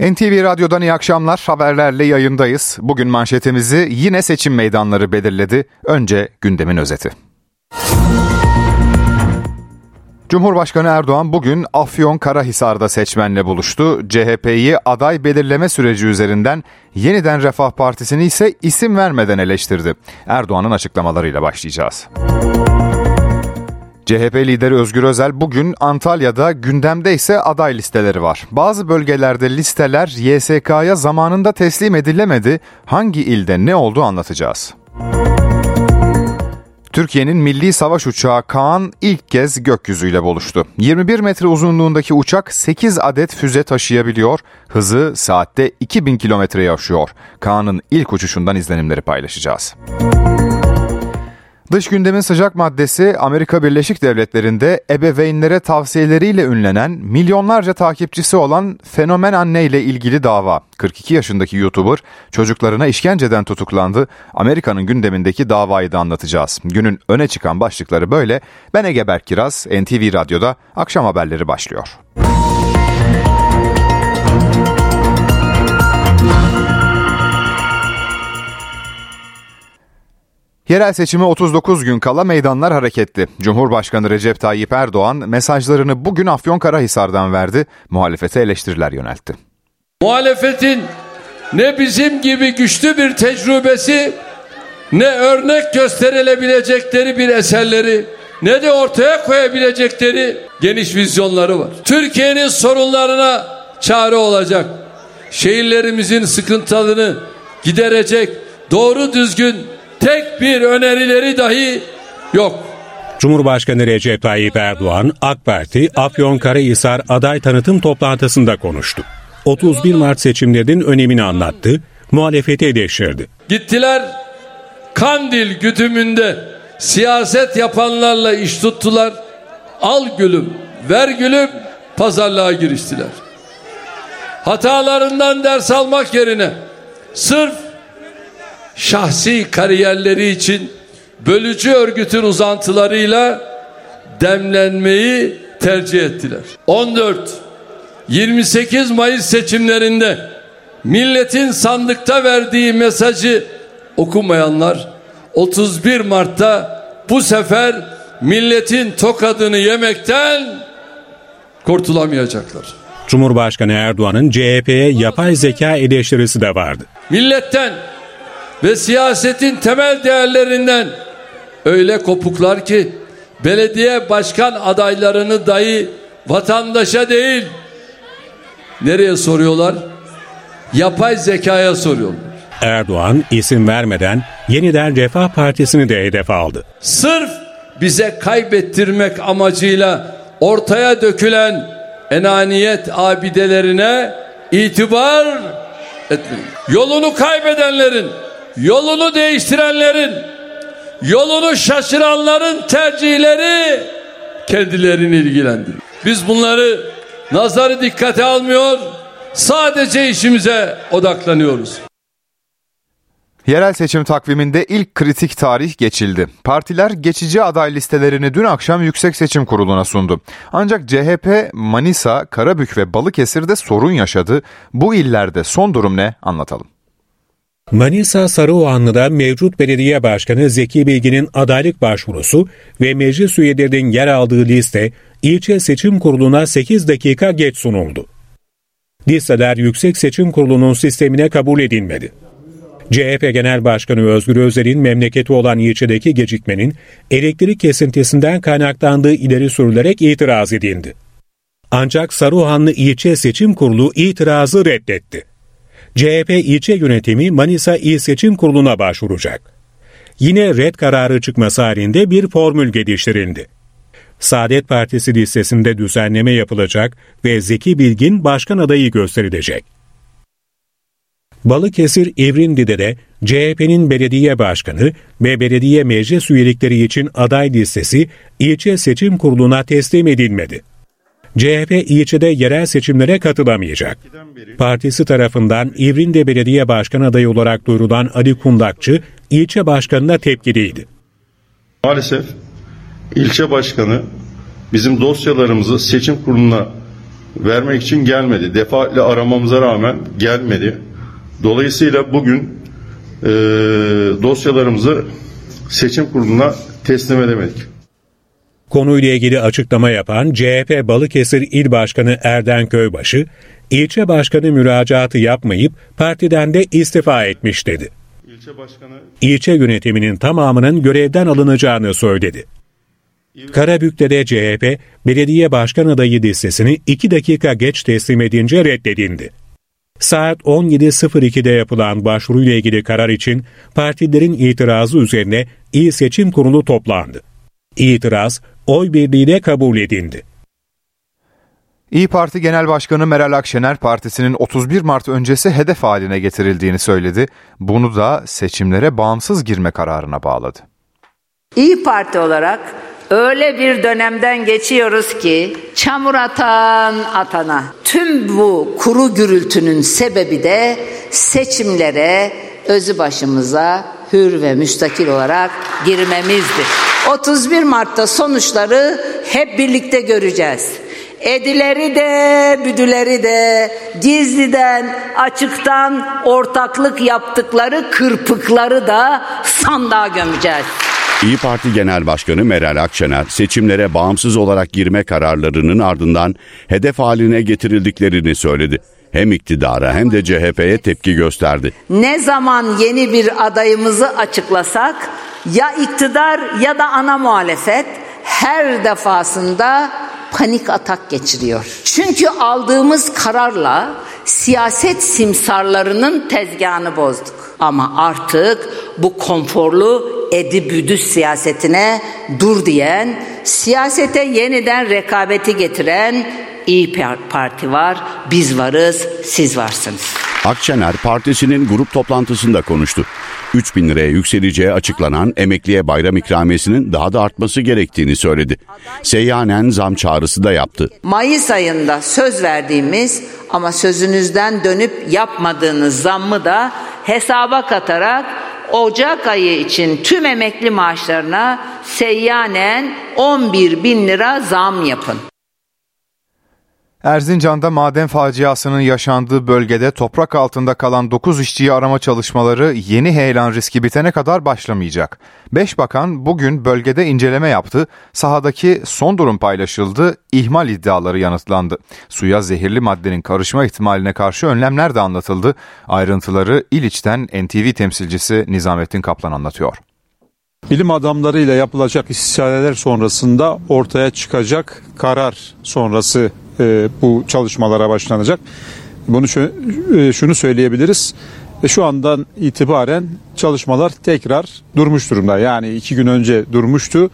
NTV Radyo'dan iyi akşamlar. Haberlerle yayındayız. Bugün manşetimizi yine seçim meydanları belirledi. Önce gündemin özeti. Cumhurbaşkanı Erdoğan bugün Afyon Karahisar'da seçmenle buluştu. CHP'yi aday belirleme süreci üzerinden yeniden Refah Partisi'ni ise isim vermeden eleştirdi. Erdoğan'ın açıklamalarıyla başlayacağız. CHP lideri Özgür Özel bugün Antalya'da gündemde ise aday listeleri var. Bazı bölgelerde listeler YSK'ya zamanında teslim edilemedi. Hangi ilde ne oldu anlatacağız. Türkiye'nin milli savaş uçağı Kaan ilk kez gökyüzüyle buluştu. 21 metre uzunluğundaki uçak 8 adet füze taşıyabiliyor. Hızı saatte 2000 kilometreye aşıyor. Kaan'ın ilk uçuşundan izlenimleri paylaşacağız. Dış gündemin sıcak maddesi Amerika Birleşik Devletleri'nde ebeveynlere tavsiyeleriyle ünlenen milyonlarca takipçisi olan fenomen anne ile ilgili dava. 42 yaşındaki YouTuber çocuklarına işkenceden tutuklandı. Amerika'nın gündemindeki davayı da anlatacağız. Günün öne çıkan başlıkları böyle. Ben Ege Berkiraz, NTV Radyo'da akşam haberleri başlıyor. Yerel seçime 39 gün kala meydanlar hareketli. Cumhurbaşkanı Recep Tayyip Erdoğan mesajlarını bugün Afyonkarahisar'dan verdi. Muhalefete eleştiriler yöneltti. Muhalefetin ne bizim gibi güçlü bir tecrübesi ne örnek gösterilebilecekleri bir eserleri ne de ortaya koyabilecekleri geniş vizyonları var. Türkiye'nin sorunlarına çare olacak. Şehirlerimizin sıkıntılarını giderecek doğru düzgün tek bir önerileri dahi yok. Cumhurbaşkanı Recep Tayyip Erdoğan, AK Parti Afyonkarahisar aday tanıtım toplantısında konuştu. 31 Mart seçimlerinin önemini anlattı, muhalefeti eleştirdi. Gittiler Kandil güdümünde siyaset yapanlarla iş tuttular. Al gülüm, ver gülüm pazarlığa giriştiler. Hatalarından ders almak yerine sırf şahsi kariyerleri için bölücü örgütün uzantılarıyla demlenmeyi tercih ettiler. 14 28 Mayıs seçimlerinde milletin sandıkta verdiği mesajı okumayanlar 31 Mart'ta bu sefer milletin tokadını yemekten kurtulamayacaklar. Cumhurbaşkanı Erdoğan'ın CHP'ye yapay zeka eleştirisi de vardı. Milletten ve siyasetin temel değerlerinden öyle kopuklar ki belediye başkan adaylarını dahi vatandaşa değil nereye soruyorlar? Yapay zekaya soruyorlar. Erdoğan isim vermeden yeniden Refah Partisi'ni de hedef aldı. Sırf bize kaybettirmek amacıyla ortaya dökülen enaniyet abidelerine itibar etmeyin. Yolunu kaybedenlerin yolunu değiştirenlerin, yolunu şaşıranların tercihleri kendilerini ilgilendirir. Biz bunları nazarı dikkate almıyor, sadece işimize odaklanıyoruz. Yerel seçim takviminde ilk kritik tarih geçildi. Partiler geçici aday listelerini dün akşam Yüksek Seçim Kurulu'na sundu. Ancak CHP, Manisa, Karabük ve Balıkesir'de sorun yaşadı. Bu illerde son durum ne anlatalım. Manisa Sarıoğanlı'da mevcut belediye başkanı Zeki Bilgin'in adaylık başvurusu ve meclis üyelerinin yer aldığı liste ilçe seçim kuruluna 8 dakika geç sunuldu. Listeler Yüksek Seçim Kurulu'nun sistemine kabul edilmedi. CHP Genel Başkanı Özgür Özel'in memleketi olan ilçedeki gecikmenin elektrik kesintisinden kaynaklandığı ileri sürülerek itiraz edildi. Ancak Saruhanlı İlçe Seçim Kurulu itirazı reddetti. CHP ilçe yönetimi Manisa İl Seçim Kurulu'na başvuracak. Yine red kararı çıkması halinde bir formül geliştirildi. Saadet Partisi listesinde düzenleme yapılacak ve Zeki Bilgin başkan adayı gösterilecek. Balıkesir İvrindi'de de CHP'nin belediye başkanı ve belediye meclis üyelikleri için aday listesi ilçe seçim kuruluna teslim edilmedi. CHP ilçede yerel seçimlere katılamayacak. Partisi tarafından İvrinde Belediye Başkan adayı olarak duyurulan Ali Kundakçı ilçe başkanına tepkiliydi. Maalesef ilçe başkanı bizim dosyalarımızı seçim kuruluna vermek için gelmedi. Defaatle aramamıza rağmen gelmedi. Dolayısıyla bugün e, dosyalarımızı seçim kuruluna teslim edemedik. Konuyla ilgili açıklama yapan CHP Balıkesir İl Başkanı Erden Köybaşı, ilçe başkanı müracaatı yapmayıp partiden de istifa etmiş dedi. İlçe başkanı ilçe yönetiminin tamamının görevden alınacağını söyledi. Karabük'te CHP belediye başkan adayı listesini 2 dakika geç teslim edince reddedildi. Saat 17.02'de yapılan başvuruyla ilgili karar için partilerin itirazı üzerine İl Seçim Kurulu toplandı. İtiraz oy birliğiyle kabul edildi. İyi Parti Genel Başkanı Meral Akşener partisinin 31 Mart öncesi hedef haline getirildiğini söyledi. Bunu da seçimlere bağımsız girme kararına bağladı. İyi Parti olarak öyle bir dönemden geçiyoruz ki çamur atan atana tüm bu kuru gürültünün sebebi de seçimlere özü başımıza hür ve müstakil olarak girmemizdir. 31 Mart'ta sonuçları hep birlikte göreceğiz. Edileri de, büdüleri de, gizliden, açıktan ortaklık yaptıkları kırpıkları da sandığa gömeceğiz. İyi Parti Genel Başkanı Meral Akşener seçimlere bağımsız olarak girme kararlarının ardından hedef haline getirildiklerini söyledi. Hem iktidara hem de CHP'ye tepki gösterdi. Ne zaman yeni bir adayımızı açıklasak ya iktidar ya da ana muhalefet her defasında panik atak geçiriyor. Çünkü aldığımız kararla siyaset simsarlarının tezgahını bozduk. Ama artık bu konforlu edi siyasetine dur diyen, siyasete yeniden rekabeti getiren İyi Parti var, biz varız, siz varsınız. Akşener partisinin grup toplantısında konuştu. 3 bin liraya yükseleceği açıklanan emekliye bayram ikramiyesinin daha da artması gerektiğini söyledi. Seyyanen zam çağrısı da yaptı. Mayıs ayında söz verdiğimiz ama sözünüzden dönüp yapmadığınız zammı da hesaba katarak Ocak ayı için tüm emekli maaşlarına seyyanen 11 bin lira zam yapın. Erzincan'da maden faciasının yaşandığı bölgede toprak altında kalan 9 işçiyi arama çalışmaları yeni heyelan riski bitene kadar başlamayacak. 5 bakan bugün bölgede inceleme yaptı, sahadaki son durum paylaşıldı, ihmal iddiaları yanıtlandı. Suya zehirli maddenin karışma ihtimaline karşı önlemler de anlatıldı. Ayrıntıları İliç'ten NTV temsilcisi Nizamettin Kaplan anlatıyor. Bilim adamlarıyla yapılacak istişareler sonrasında ortaya çıkacak karar sonrası e, bu çalışmalara başlanacak. Bunu e, şunu söyleyebiliriz. Ve şu andan itibaren çalışmalar tekrar durmuş durumda. Yani iki gün önce durmuştu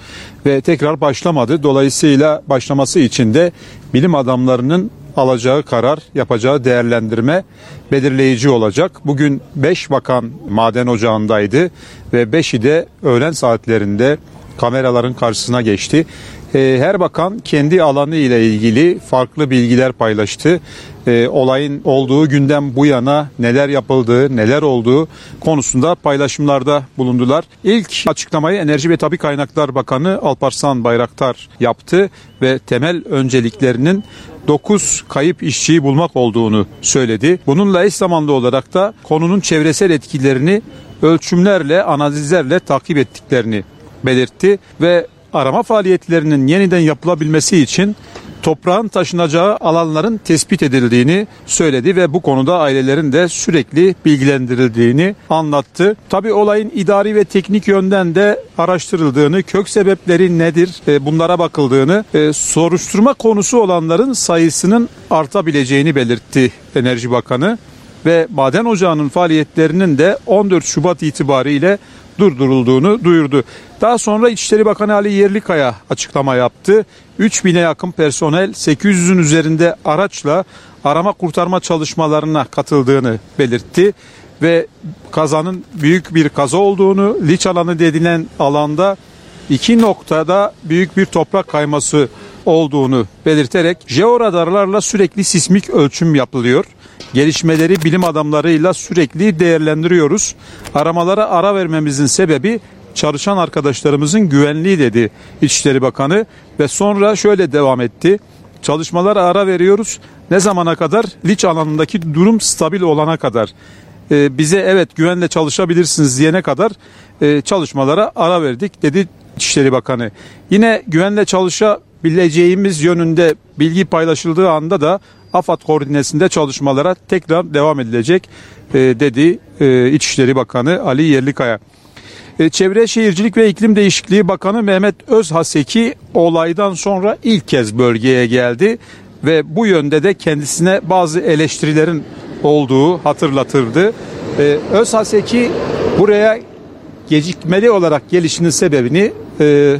ve tekrar başlamadı. Dolayısıyla başlaması için de bilim adamlarının alacağı karar, yapacağı değerlendirme belirleyici olacak. Bugün 5 bakan maden ocağındaydı ve 5'i de öğlen saatlerinde kameraların karşısına geçti. Ee, her bakan kendi alanı ile ilgili farklı bilgiler paylaştı. Ee, olayın olduğu günden bu yana neler yapıldığı, neler olduğu konusunda paylaşımlarda bulundular. İlk açıklamayı Enerji ve Tabi Kaynaklar Bakanı Alparslan Bayraktar yaptı ve temel önceliklerinin 9 kayıp işçiyi bulmak olduğunu söyledi. Bununla eş zamanlı olarak da konunun çevresel etkilerini ölçümlerle, analizlerle takip ettiklerini belirtti ve arama faaliyetlerinin yeniden yapılabilmesi için toprağın taşınacağı alanların tespit edildiğini söyledi ve bu konuda ailelerin de sürekli bilgilendirildiğini anlattı. Tabi olayın idari ve teknik yönden de araştırıldığını, kök sebepleri nedir e, bunlara bakıldığını, e, soruşturma konusu olanların sayısının artabileceğini belirtti Enerji Bakanı ve maden ocağının faaliyetlerinin de 14 Şubat itibariyle durdurulduğunu duyurdu. Daha sonra İçişleri Bakanı Ali Yerlikaya açıklama yaptı. 3000'e yakın personel 800'ün üzerinde araçla arama kurtarma çalışmalarına katıldığını belirtti ve kazanın büyük bir kaza olduğunu, liç alanı dedilen alanda iki noktada büyük bir toprak kayması olduğunu belirterek jeoradarlarla sürekli sismik ölçüm yapılıyor. Gelişmeleri bilim adamlarıyla sürekli değerlendiriyoruz. Aramalara ara vermemizin sebebi çalışan arkadaşlarımızın güvenliği dedi İçişleri Bakanı ve sonra şöyle devam etti. Çalışmalara ara veriyoruz. Ne zamana kadar? Liç alanındaki durum stabil olana kadar. E, bize evet güvenle çalışabilirsiniz diyene kadar e, çalışmalara ara verdik dedi İçişleri Bakanı. Yine güvenle çalışabileceğimiz yönünde bilgi paylaşıldığı anda da AFAD koordinesinde çalışmalara tekrar devam edilecek e, dedi e, İçişleri Bakanı Ali Yerlikaya. E, Çevre Şehircilik ve İklim Değişikliği Bakanı Mehmet Özhaseki olaydan sonra ilk kez bölgeye geldi ve bu yönde de kendisine bazı eleştirilerin olduğu hatırlatırdı. Ee, Özhaseki buraya gecikmeli olarak gelişinin sebebini e,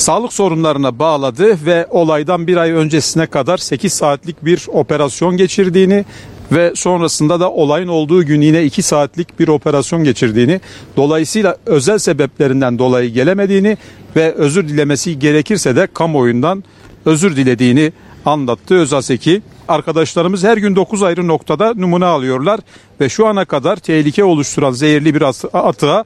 sağlık sorunlarına bağladı ve olaydan bir ay öncesine kadar 8 saatlik bir operasyon geçirdiğini ve sonrasında da olayın olduğu gün yine 2 saatlik bir operasyon geçirdiğini, dolayısıyla özel sebeplerinden dolayı gelemediğini ve özür dilemesi gerekirse de kamuoyundan özür dilediğini anlattı Özaseki. Arkadaşlarımız her gün 9 ayrı noktada numune alıyorlar ve şu ana kadar tehlike oluşturan zehirli bir atığa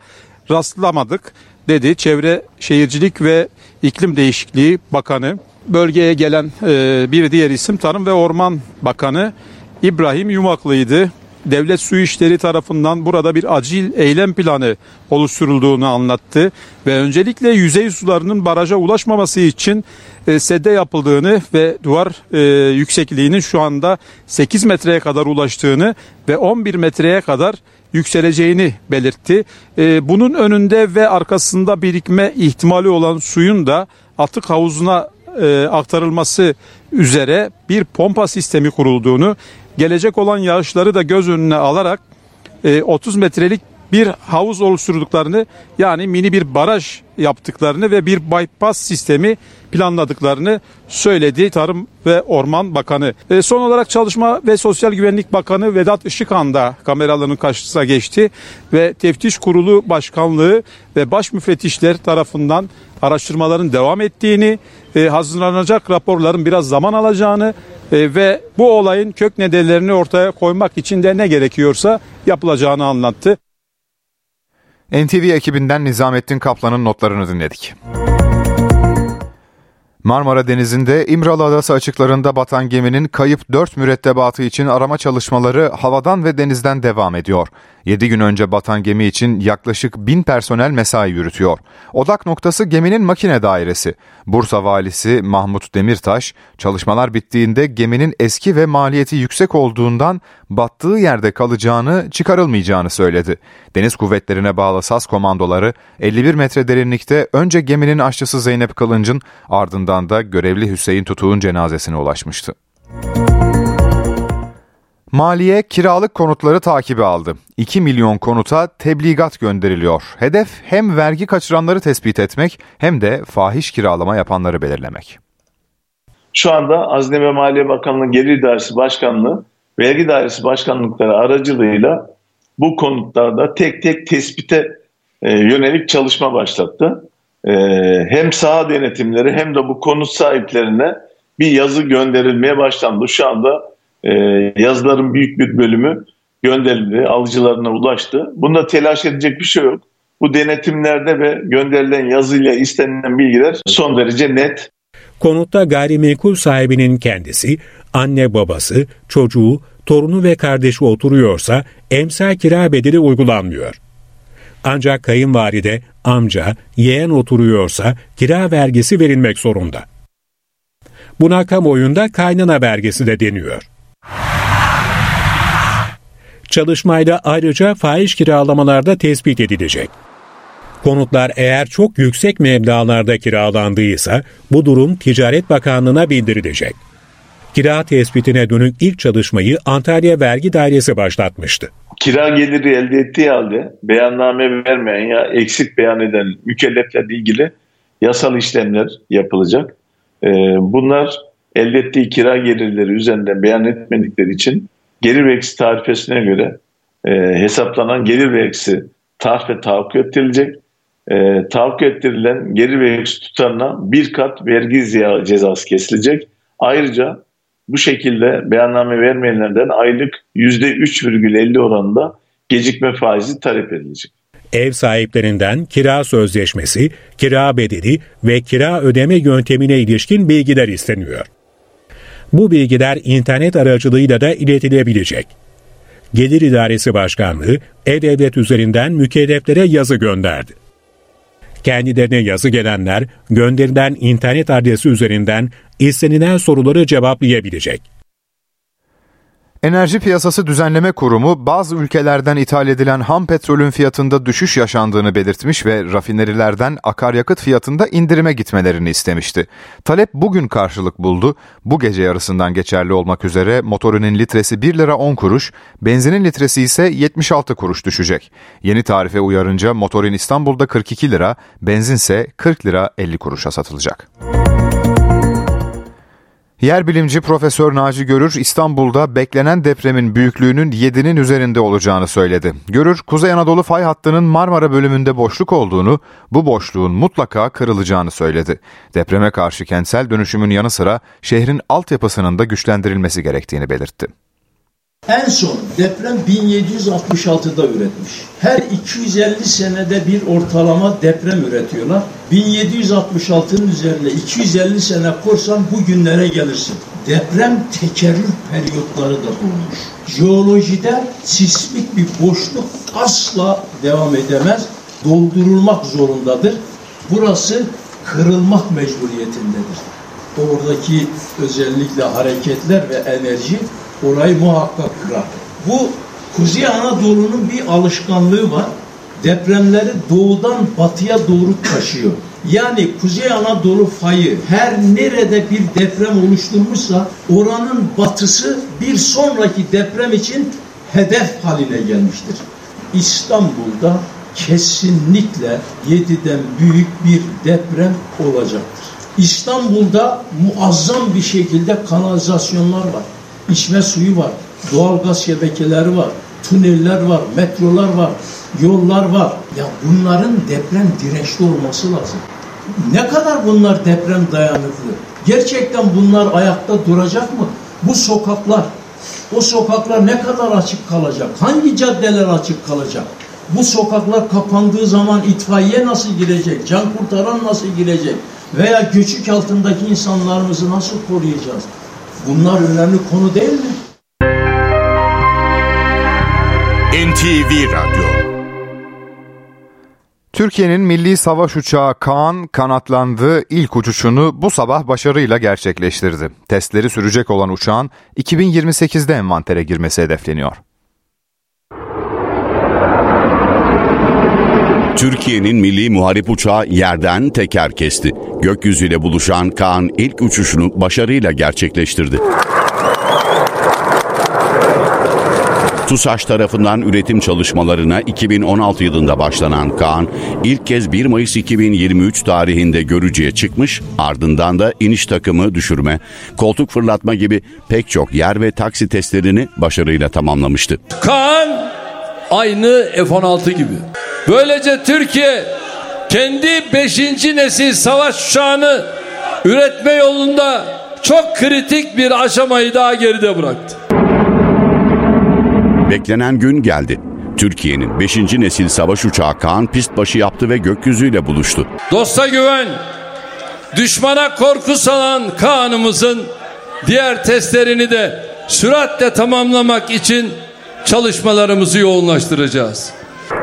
rastlamadık dedi Çevre Şehircilik ve İklim Değişikliği Bakanı. Bölgeye gelen e, bir diğer isim Tarım ve Orman Bakanı İbrahim Yumaklı'ydı. Devlet Su İşleri tarafından burada bir acil eylem planı oluşturulduğunu anlattı ve öncelikle yüzey sularının baraja ulaşmaması için e, sedde yapıldığını ve duvar e, yüksekliğinin şu anda 8 metreye kadar ulaştığını ve 11 metreye kadar yükseleceğini belirtti. E, bunun önünde ve arkasında birikme ihtimali olan suyun da atık havuzuna e, aktarılması üzere bir pompa sistemi kurulduğunu, gelecek olan yağışları da göz önüne alarak e, 30 metrelik bir havuz oluşturduklarını yani mini bir baraj yaptıklarını ve bir bypass sistemi planladıklarını söyledi Tarım ve Orman Bakanı. E, son olarak Çalışma ve Sosyal Güvenlik Bakanı Vedat Işıkhan da kameraların karşısına geçti ve Teftiş Kurulu Başkanlığı ve baş müfettişler tarafından araştırmaların devam ettiğini, e, hazırlanacak raporların biraz zaman alacağını e, ve bu olayın kök nedenlerini ortaya koymak için de ne gerekiyorsa yapılacağını anlattı. NTV ekibinden Nizamettin Kaplan'ın notlarını dinledik. Marmara Denizi'nde İmralı Adası açıklarında batan geminin kayıp 4 mürettebatı için arama çalışmaları havadan ve denizden devam ediyor. 7 gün önce batan gemi için yaklaşık 1000 personel mesai yürütüyor. Odak noktası geminin makine dairesi. Bursa valisi Mahmut Demirtaş, çalışmalar bittiğinde geminin eski ve maliyeti yüksek olduğundan battığı yerde kalacağını, çıkarılmayacağını söyledi. Deniz kuvvetlerine bağlı SAS komandoları 51 metre derinlikte önce geminin aşçısı Zeynep Kılınç'ın ardından da görevli Hüseyin Tutuk'un cenazesine ulaşmıştı. Maliye kiralık konutları takibi aldı. 2 milyon konuta tebligat gönderiliyor. Hedef hem vergi kaçıranları tespit etmek hem de fahiş kiralama yapanları belirlemek. Şu anda Hazine ve Maliye Bakanlığı Gelir İdaresi Başkanlığı, Vergi Dairesi Başkanlıkları aracılığıyla bu konutlarda tek tek tespite e, yönelik çalışma başlattı. E, hem saha denetimleri hem de bu konut sahiplerine bir yazı gönderilmeye başlandı. Şu anda e, yazıların büyük bir bölümü gönderildi, alıcılarına ulaştı. Bunda telaş edecek bir şey yok. Bu denetimlerde ve gönderilen yazıyla istenilen bilgiler son derece net. Konutta gayrimenkul sahibinin kendisi, anne babası, çocuğu, torunu ve kardeşi oturuyorsa emsal kira bedeli uygulanmıyor. Ancak kayınvalide, amca, yeğen oturuyorsa kira vergisi verilmek zorunda. Buna kamuoyunda kaynana vergisi de deniyor. Çalışmayla ayrıca fahiş kiralamalarda tespit edilecek. Konutlar eğer çok yüksek meblağlarda kiralandıysa bu durum Ticaret Bakanlığı'na bildirilecek. Kira tespitine dönük ilk çalışmayı Antalya Vergi Dairesi başlatmıştı. Kira geliri elde ettiği halde beyanname vermeyen ya eksik beyan eden mükelleflerle ilgili yasal işlemler yapılacak. Ee, bunlar elde ettiği kira gelirleri üzerinden beyan etmedikleri için gelir ve eksi tarifesine göre e, hesaplanan gelir ve eksi tarife tahakkuk ettirilecek. E, tahakkuk ettirilen gelir ve eksi tutarına bir kat vergi cezası kesilecek. Ayrıca bu şekilde beyanname vermeyenlerden aylık %3,50 oranında gecikme faizi talep edilecek. Ev sahiplerinden kira sözleşmesi, kira bedeli ve kira ödeme yöntemine ilişkin bilgiler isteniyor. Bu bilgiler internet aracılığıyla da iletilebilecek. Gelir İdaresi Başkanlığı E-Devlet üzerinden mükelleflere yazı gönderdi. Kendilerine yazı gelenler gönderilen internet adresi üzerinden istenilen soruları cevaplayabilecek. Enerji Piyasası Düzenleme Kurumu bazı ülkelerden ithal edilen ham petrolün fiyatında düşüş yaşandığını belirtmiş ve rafinerilerden akaryakıt fiyatında indirime gitmelerini istemişti. Talep bugün karşılık buldu. Bu gece yarısından geçerli olmak üzere motorunun litresi 1 lira 10 kuruş, benzinin litresi ise 76 kuruş düşecek. Yeni tarife uyarınca motorin İstanbul'da 42 lira, benzinse 40 lira 50 kuruşa satılacak. Yer bilimci Profesör Naci Görür İstanbul'da beklenen depremin büyüklüğünün 7'nin üzerinde olacağını söyledi. Görür, Kuzey Anadolu fay hattının Marmara bölümünde boşluk olduğunu, bu boşluğun mutlaka kırılacağını söyledi. Depreme karşı kentsel dönüşümün yanı sıra şehrin altyapısının da güçlendirilmesi gerektiğini belirtti. En son deprem 1766'da üretmiş. Her 250 senede bir ortalama deprem üretiyorlar. 1766'nın üzerine 250 sene korsan bu günlere gelirsin. Deprem tekerrür periyotları da bulmuş. Jeolojide sismik bir boşluk asla devam edemez. Doldurulmak zorundadır. Burası kırılmak mecburiyetindedir. Oradaki özellikle hareketler ve enerji orayı muhakkak kırar. Bu Kuzey Anadolu'nun bir alışkanlığı var. Depremleri doğudan batıya doğru taşıyor. Yani Kuzey Anadolu fayı her nerede bir deprem oluşturmuşsa oranın batısı bir sonraki deprem için hedef haline gelmiştir. İstanbul'da kesinlikle 7'den büyük bir deprem olacaktır. İstanbul'da muazzam bir şekilde kanalizasyonlar var içme suyu var, doğal gaz şebekeleri var, tüneller var, metrolar var, yollar var. Ya bunların deprem dirençli olması lazım. Ne kadar bunlar deprem dayanıklı? Gerçekten bunlar ayakta duracak mı? Bu sokaklar, o sokaklar ne kadar açık kalacak? Hangi caddeler açık kalacak? Bu sokaklar kapandığı zaman itfaiye nasıl girecek? Can kurtaran nasıl girecek? Veya göçük altındaki insanlarımızı nasıl koruyacağız? Bunlar önemli konu değil mi? NTV Radyo Türkiye'nin milli savaş uçağı Kaan kanatlandı ilk uçuşunu bu sabah başarıyla gerçekleştirdi. Testleri sürecek olan uçağın 2028'de envantere girmesi hedefleniyor. Türkiye'nin milli muharip uçağı yerden teker kesti. Gökyüzüyle buluşan Kaan ilk uçuşunu başarıyla gerçekleştirdi. TUSAŞ tarafından üretim çalışmalarına 2016 yılında başlanan Kaan, ilk kez 1 Mayıs 2023 tarihinde görücüye çıkmış, ardından da iniş takımı düşürme, koltuk fırlatma gibi pek çok yer ve taksi testlerini başarıyla tamamlamıştı. Kaan aynı F-16 gibi. Böylece Türkiye kendi 5. nesil savaş uçağını üretme yolunda çok kritik bir aşamayı daha geride bıraktı. Beklenen gün geldi. Türkiye'nin 5. nesil savaş uçağı Kaan pist başı yaptı ve gökyüzüyle buluştu. Dosta güven, düşmana korku salan Kaan'ımızın diğer testlerini de süratle tamamlamak için çalışmalarımızı yoğunlaştıracağız.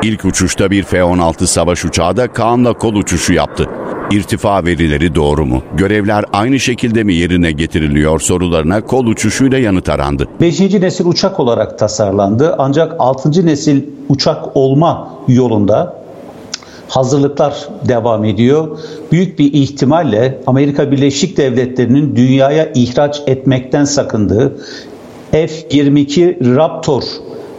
İlk uçuşta bir F-16 savaş uçağı da Kaan'la kol uçuşu yaptı. İrtifa verileri doğru mu? Görevler aynı şekilde mi yerine getiriliyor sorularına kol uçuşuyla yanıt arandı. 5. nesil uçak olarak tasarlandı ancak 6. nesil uçak olma yolunda hazırlıklar devam ediyor. Büyük bir ihtimalle Amerika Birleşik Devletleri'nin dünyaya ihraç etmekten sakındığı F-22 Raptor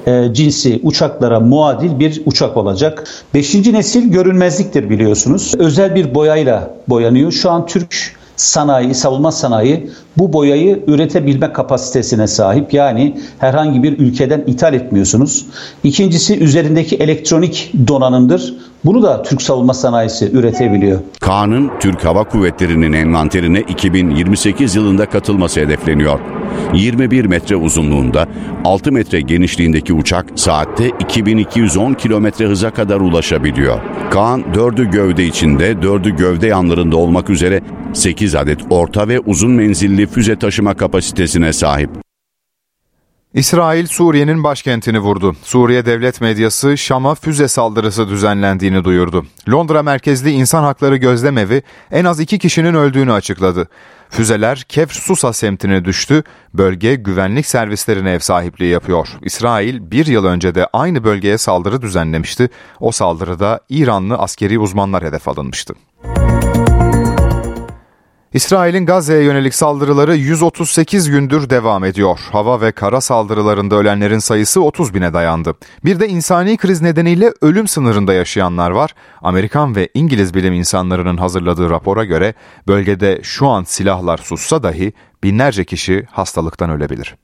e, cinsi uçaklara muadil bir uçak olacak. Beşinci nesil görünmezliktir biliyorsunuz. Özel bir boyayla boyanıyor. Şu an Türk sanayi, savunma sanayi bu boyayı üretebilme kapasitesine sahip. Yani herhangi bir ülkeden ithal etmiyorsunuz. İkincisi üzerindeki elektronik donanımdır. Bunu da Türk savunma sanayisi üretebiliyor. Kaan'ın Türk Hava Kuvvetleri'nin envanterine 2028 yılında katılması hedefleniyor. 21 metre uzunluğunda, 6 metre genişliğindeki uçak saatte 2210 kilometre hıza kadar ulaşabiliyor. Kaan 4'ü gövde içinde, 4'ü gövde yanlarında olmak üzere 8 adet orta ve uzun menzilli füze taşıma kapasitesine sahip. İsrail Suriye'nin başkentini vurdu. Suriye devlet medyası Şam'a füze saldırısı düzenlendiğini duyurdu. Londra merkezli İnsan Hakları Gözlemevi en az iki kişinin öldüğünü açıkladı. Füzeler Kefr Susa semtine düştü, bölge güvenlik servislerine ev sahipliği yapıyor. İsrail bir yıl önce de aynı bölgeye saldırı düzenlemişti. O saldırıda İranlı askeri uzmanlar hedef alınmıştı. İsrail'in Gazze'ye yönelik saldırıları 138 gündür devam ediyor. Hava ve kara saldırılarında ölenlerin sayısı 30 bine dayandı. Bir de insani kriz nedeniyle ölüm sınırında yaşayanlar var. Amerikan ve İngiliz bilim insanlarının hazırladığı rapora göre bölgede şu an silahlar sussa dahi binlerce kişi hastalıktan ölebilir.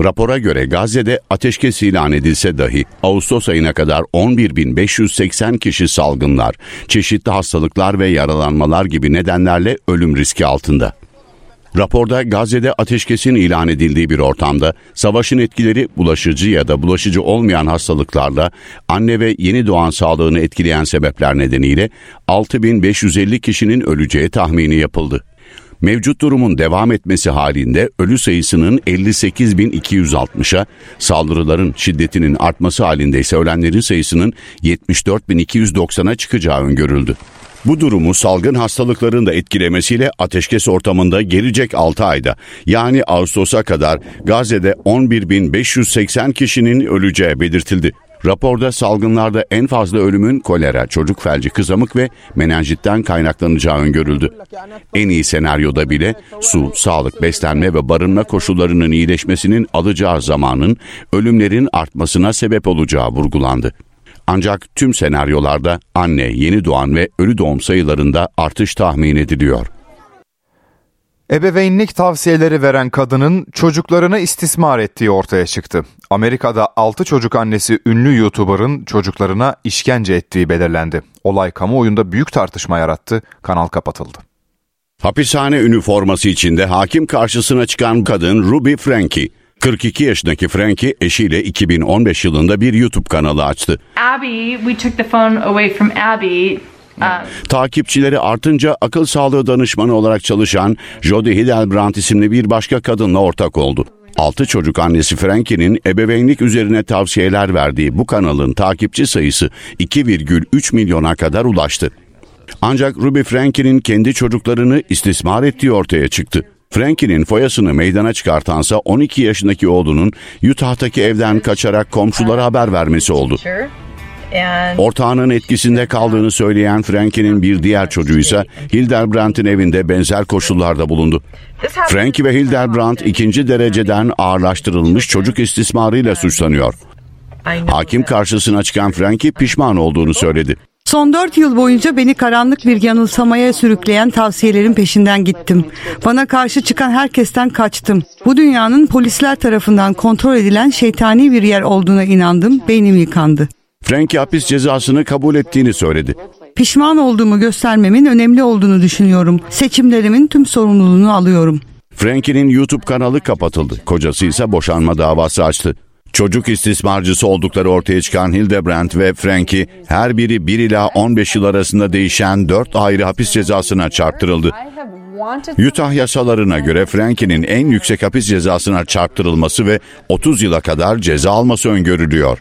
Rapora göre Gazze'de ateşkes ilan edilse dahi Ağustos ayına kadar 11.580 kişi salgınlar, çeşitli hastalıklar ve yaralanmalar gibi nedenlerle ölüm riski altında. Raporda Gazze'de ateşkesin ilan edildiği bir ortamda savaşın etkileri bulaşıcı ya da bulaşıcı olmayan hastalıklarla anne ve yeni doğan sağlığını etkileyen sebepler nedeniyle 6550 kişinin öleceği tahmini yapıldı. Mevcut durumun devam etmesi halinde ölü sayısının 58.260'a, saldırıların şiddetinin artması halinde ise ölenlerin sayısının 74.290'a çıkacağı öngörüldü. Bu durumu salgın hastalıkların da etkilemesiyle ateşkes ortamında gelecek 6 ayda yani Ağustos'a kadar Gazze'de 11.580 kişinin öleceği belirtildi. Raporda salgınlarda en fazla ölümün kolera, çocuk felci, kızamık ve menenjitten kaynaklanacağı öngörüldü. En iyi senaryoda bile su, sağlık, beslenme ve barınma koşullarının iyileşmesinin alacağı zamanın ölümlerin artmasına sebep olacağı vurgulandı. Ancak tüm senaryolarda anne, yeni doğan ve ölü doğum sayılarında artış tahmin ediliyor. Ebeveynlik tavsiyeleri veren kadının çocuklarını istismar ettiği ortaya çıktı. Amerika'da 6 çocuk annesi ünlü YouTuber'ın çocuklarına işkence ettiği belirlendi. Olay kamuoyunda büyük tartışma yarattı, kanal kapatıldı. Hapishane üniforması içinde hakim karşısına çıkan kadın Ruby Frankie. 42 yaşındaki Frankie eşiyle 2015 yılında bir YouTube kanalı açtı. Abby, we took the phone away from Abby Takipçileri artınca akıl sağlığı danışmanı olarak çalışan Jody Hidelbrand isimli bir başka kadınla ortak oldu. 6 çocuk annesi Frankie'nin ebeveynlik üzerine tavsiyeler verdiği bu kanalın takipçi sayısı 2,3 milyona kadar ulaştı. Ancak Ruby Frankie'nin kendi çocuklarını istismar ettiği ortaya çıktı. Frankie'nin foyasını meydana çıkartansa 12 yaşındaki oğlunun Utah'taki evden kaçarak komşulara haber vermesi oldu. Ortağının etkisinde kaldığını söyleyen Frankie'nin bir diğer çocuğu ise Hildebrand'in evinde benzer koşullarda bulundu. Frankie ve Hildebrand ikinci dereceden ağırlaştırılmış çocuk istismarıyla suçlanıyor. Hakim karşısına çıkan Frankie pişman olduğunu söyledi. Son dört yıl boyunca beni karanlık bir yanılsamaya sürükleyen tavsiyelerin peşinden gittim. Bana karşı çıkan herkesten kaçtım. Bu dünyanın polisler tarafından kontrol edilen şeytani bir yer olduğuna inandım, beynim yıkandı. Frankie hapis cezasını kabul ettiğini söyledi. Pişman olduğumu göstermemin önemli olduğunu düşünüyorum. Seçimlerimin tüm sorumluluğunu alıyorum. Frankie'nin YouTube kanalı kapatıldı. Kocası ise boşanma davası açtı. Çocuk istismarcısı oldukları ortaya çıkan Hildebrand ve Frankie her biri 1 ila 15 yıl arasında değişen 4 ayrı hapis cezasına çarptırıldı. Utah yasalarına göre Frankie'nin en yüksek hapis cezasına çarptırılması ve 30 yıla kadar ceza alması öngörülüyor.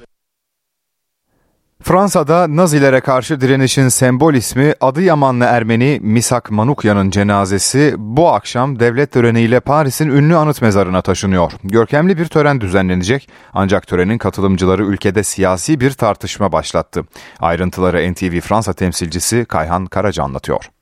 Fransa'da Nazilere karşı direnişin sembol ismi Adıyamanlı Ermeni Misak Manukyan'ın cenazesi bu akşam devlet töreniyle Paris'in ünlü anıt mezarına taşınıyor. Görkemli bir tören düzenlenecek ancak törenin katılımcıları ülkede siyasi bir tartışma başlattı. Ayrıntıları NTV Fransa temsilcisi Kayhan Karaca anlatıyor.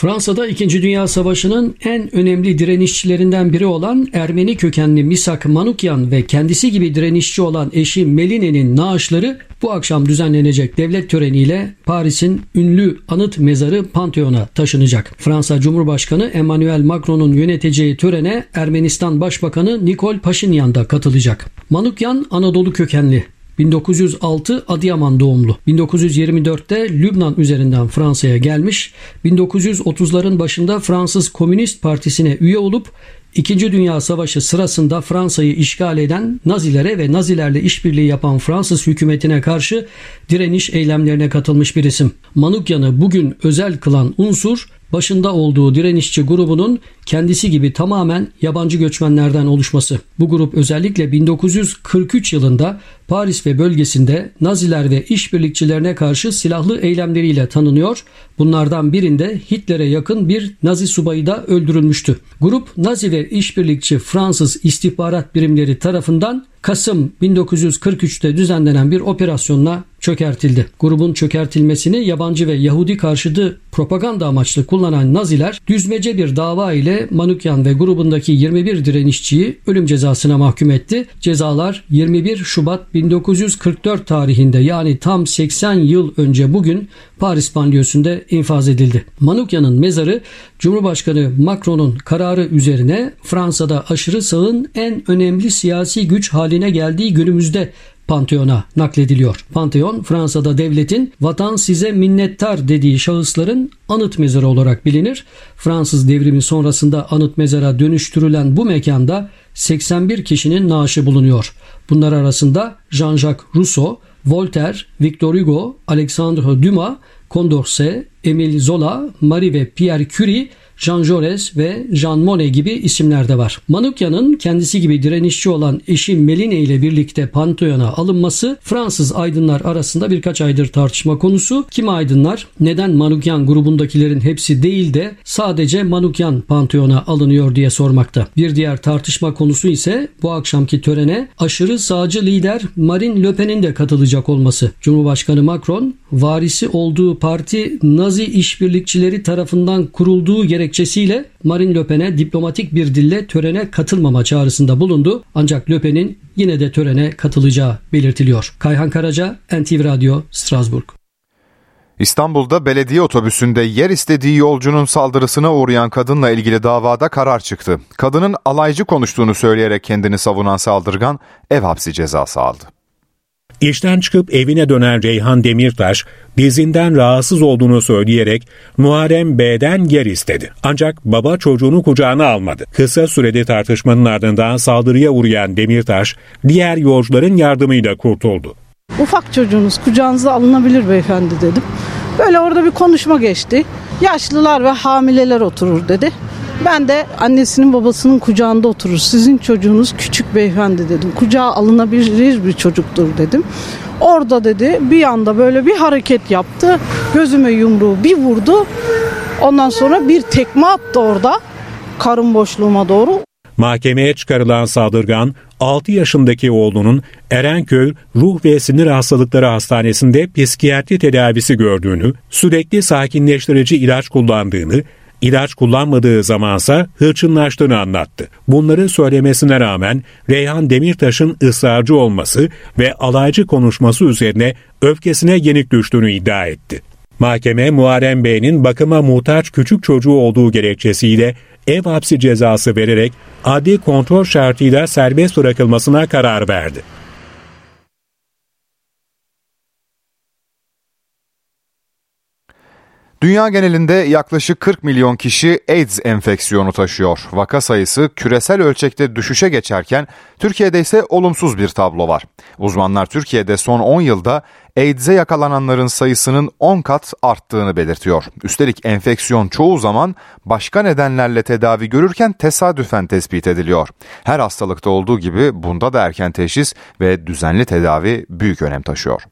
Fransa'da 2. Dünya Savaşı'nın en önemli direnişçilerinden biri olan Ermeni kökenli Misak Manukyan ve kendisi gibi direnişçi olan eşi Meline'nin naaşları bu akşam düzenlenecek devlet töreniyle Paris'in ünlü anıt mezarı Pantheon'a taşınacak. Fransa Cumhurbaşkanı Emmanuel Macron'un yöneteceği törene Ermenistan Başbakanı Nikol Paşinyan da katılacak. Manukyan Anadolu kökenli 1906 Adıyaman doğumlu. 1924'te Lübnan üzerinden Fransa'ya gelmiş. 1930'ların başında Fransız Komünist Partisi'ne üye olup İkinci Dünya Savaşı sırasında Fransa'yı işgal eden Nazilere ve Nazilerle işbirliği yapan Fransız hükümetine karşı direniş eylemlerine katılmış bir isim. Manukyan'ı bugün özel kılan unsur başında olduğu direnişçi grubunun kendisi gibi tamamen yabancı göçmenlerden oluşması. Bu grup özellikle 1943 yılında Paris ve bölgesinde Naziler ve işbirlikçilerine karşı silahlı eylemleriyle tanınıyor. Bunlardan birinde Hitler'e yakın bir Nazi subayı da öldürülmüştü. Grup Nazi ve işbirlikçi Fransız istihbarat birimleri tarafından Kasım 1943'te düzenlenen bir operasyonla çökertildi. Grubun çökertilmesini yabancı ve Yahudi karşıtı propaganda amaçlı kullanan Naziler düzmece bir dava ile Manukyan ve grubundaki 21 direnişçiyi ölüm cezasına mahkum etti. Cezalar 21 Şubat 1944 tarihinde yani tam 80 yıl önce bugün Paris banliyosunda infaz edildi. Manukyan'ın mezarı Cumhurbaşkanı Macron'un kararı üzerine Fransa'da aşırı sağın en önemli siyasi güç haline geldiği günümüzde Pantheon'a naklediliyor. Pantheon Fransa'da devletin vatan size minnettar dediği şahısların anıt mezarı olarak bilinir. Fransız devrimi sonrasında anıt mezara dönüştürülen bu mekanda 81 kişinin naaşı bulunuyor. Bunlar arasında Jean-Jacques Rousseau, Voltaire, Victor Hugo, Alexandre Dumas, Condorcet, Emile Zola, Marie ve Pierre Curie Jean Jaurès ve Jean Monnet gibi isimler de var. Manukya'nın kendisi gibi direnişçi olan eşi Meline ile birlikte Pantheon'a alınması Fransız aydınlar arasında birkaç aydır tartışma konusu. Kimi aydınlar neden Manukyan grubundakilerin hepsi değil de sadece Manukyan Pantheon'a alınıyor diye sormakta. Bir diğer tartışma konusu ise bu akşamki törene aşırı sağcı lider Marine Le Pen'in de katılacak olması. Cumhurbaşkanı Macron varisi olduğu parti Nazi işbirlikçileri tarafından kurulduğu gerekçesiyle Marine Le Pen'e diplomatik bir dille törene katılmama çağrısında bulundu. Ancak Le Pen'in yine de törene katılacağı belirtiliyor. Kayhan Karaca, NTV Radyo, Strasbourg. İstanbul'da belediye otobüsünde yer istediği yolcunun saldırısına uğrayan kadınla ilgili davada karar çıktı. Kadının alaycı konuştuğunu söyleyerek kendini savunan saldırgan ev hapsi cezası aldı. İşten çıkıp evine dönen Reyhan Demirtaş, dizinden rahatsız olduğunu söyleyerek Muharrem B'den yer istedi. Ancak baba çocuğunu kucağına almadı. Kısa sürede tartışmanın ardından saldırıya uğrayan Demirtaş, diğer yolcuların yardımıyla kurtuldu. Ufak çocuğunuz kucağınıza alınabilir beyefendi dedim. Böyle orada bir konuşma geçti. Yaşlılar ve hamileler oturur dedi. Ben de annesinin babasının kucağında oturur. Sizin çocuğunuz küçük beyefendi dedim. Kucağa alınabilir bir çocuktur dedim. Orada dedi bir anda böyle bir hareket yaptı. Gözüme yumruğu bir vurdu. Ondan sonra bir tekme attı orada karın boşluğuma doğru. Mahkemeye çıkarılan saldırgan 6 yaşındaki oğlunun Erenköy Ruh ve Sinir Hastalıkları Hastanesi'nde psikiyatri tedavisi gördüğünü, sürekli sakinleştirici ilaç kullandığını, İlaç kullanmadığı zamansa hırçınlaştığını anlattı. Bunları söylemesine rağmen Reyhan Demirtaş'ın ısrarcı olması ve alaycı konuşması üzerine öfkesine yenik düştüğünü iddia etti. Mahkeme Muharrem Bey'in bakıma muhtaç küçük çocuğu olduğu gerekçesiyle ev hapsi cezası vererek adli kontrol şartıyla serbest bırakılmasına karar verdi. Dünya genelinde yaklaşık 40 milyon kişi AIDS enfeksiyonu taşıyor. Vaka sayısı küresel ölçekte düşüşe geçerken Türkiye'de ise olumsuz bir tablo var. Uzmanlar Türkiye'de son 10 yılda AIDS'e yakalananların sayısının 10 kat arttığını belirtiyor. Üstelik enfeksiyon çoğu zaman başka nedenlerle tedavi görürken tesadüfen tespit ediliyor. Her hastalıkta olduğu gibi bunda da erken teşhis ve düzenli tedavi büyük önem taşıyor.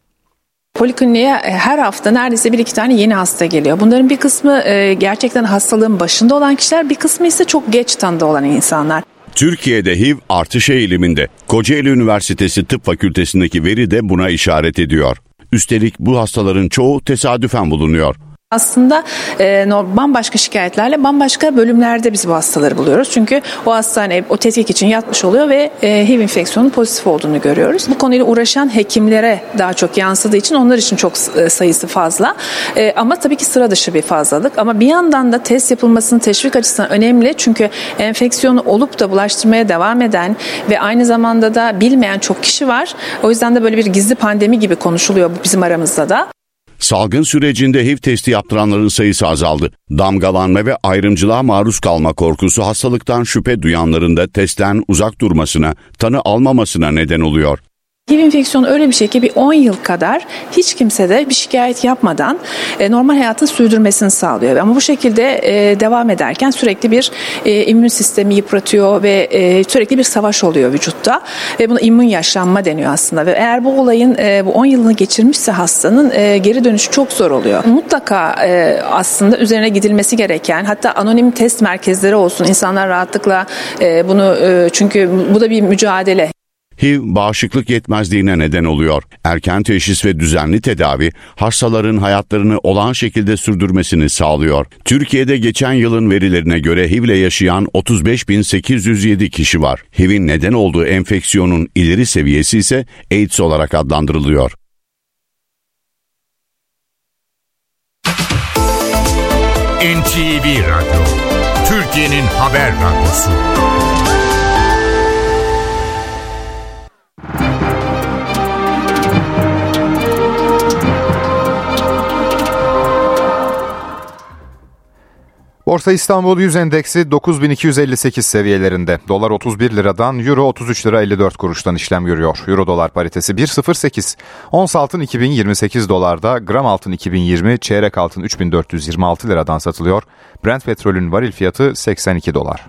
Polikliniğe e, her hafta neredeyse bir iki tane yeni hasta geliyor. Bunların bir kısmı e, gerçekten hastalığın başında olan kişiler, bir kısmı ise çok geç tanıda olan insanlar. Türkiye'de HIV artış eğiliminde. Kocaeli Üniversitesi Tıp Fakültesindeki veri de buna işaret ediyor. Üstelik bu hastaların çoğu tesadüfen bulunuyor. Aslında e, bambaşka şikayetlerle bambaşka bölümlerde biz bu hastaları buluyoruz. Çünkü o hastane o tetkik için yatmış oluyor ve e, HIV enfeksiyonun pozitif olduğunu görüyoruz. Bu konuyla uğraşan hekimlere daha çok yansıdığı için onlar için çok e, sayısı fazla. E, ama tabii ki sıra dışı bir fazlalık. Ama bir yandan da test yapılmasının teşvik açısından önemli. Çünkü enfeksiyonu olup da bulaştırmaya devam eden ve aynı zamanda da bilmeyen çok kişi var. O yüzden de böyle bir gizli pandemi gibi konuşuluyor bizim aramızda da. Salgın sürecinde HIV testi yaptıranların sayısı azaldı. Damgalanma ve ayrımcılığa maruz kalma korkusu hastalıktan şüphe duyanların da testten uzak durmasına, tanı almamasına neden oluyor. HIV enfeksiyonu öyle bir şey ki bir 10 yıl kadar hiç kimse de bir şikayet yapmadan e, normal hayatını sürdürmesini sağlıyor. Ama bu şekilde e, devam ederken sürekli bir e, immün sistemi yıpratıyor ve sürekli bir savaş oluyor vücutta. Ve buna immün yaşlanma deniyor aslında. Ve eğer bu olayın bu 10 yılını geçirmişse hastanın geri dönüşü çok zor oluyor. Mutlaka aslında üzerine gidilmesi gereken hatta anonim test merkezleri olsun. insanlar rahatlıkla bunu çünkü bu da bir mücadele. HIV bağışıklık yetmezliğine neden oluyor. Erken teşhis ve düzenli tedavi hastaların hayatlarını olağan şekilde sürdürmesini sağlıyor. Türkiye'de geçen yılın verilerine göre HIV ile yaşayan 35.807 kişi var. HIV'in neden olduğu enfeksiyonun ileri seviyesi ise AIDS olarak adlandırılıyor. NTV Radyo, Türkiye'nin haber radyosu. Borsa İstanbul 100 endeksi 9258 seviyelerinde. Dolar 31 liradan, Euro 33 lira 54 kuruştan işlem görüyor. Euro dolar paritesi 1.08. Ons altın 2028 dolarda, gram altın 2020, çeyrek altın 3426 liradan satılıyor. Brent petrolün varil fiyatı 82 dolar.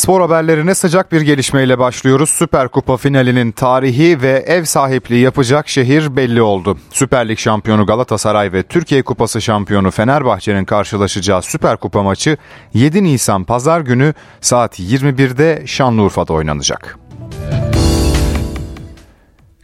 Spor haberlerine sıcak bir gelişmeyle başlıyoruz. Süper Kupa finalinin tarihi ve ev sahipliği yapacak şehir belli oldu. Süper Lig şampiyonu Galatasaray ve Türkiye Kupası şampiyonu Fenerbahçe'nin karşılaşacağı Süper Kupa maçı 7 Nisan Pazar günü saat 21'de Şanlıurfa'da oynanacak.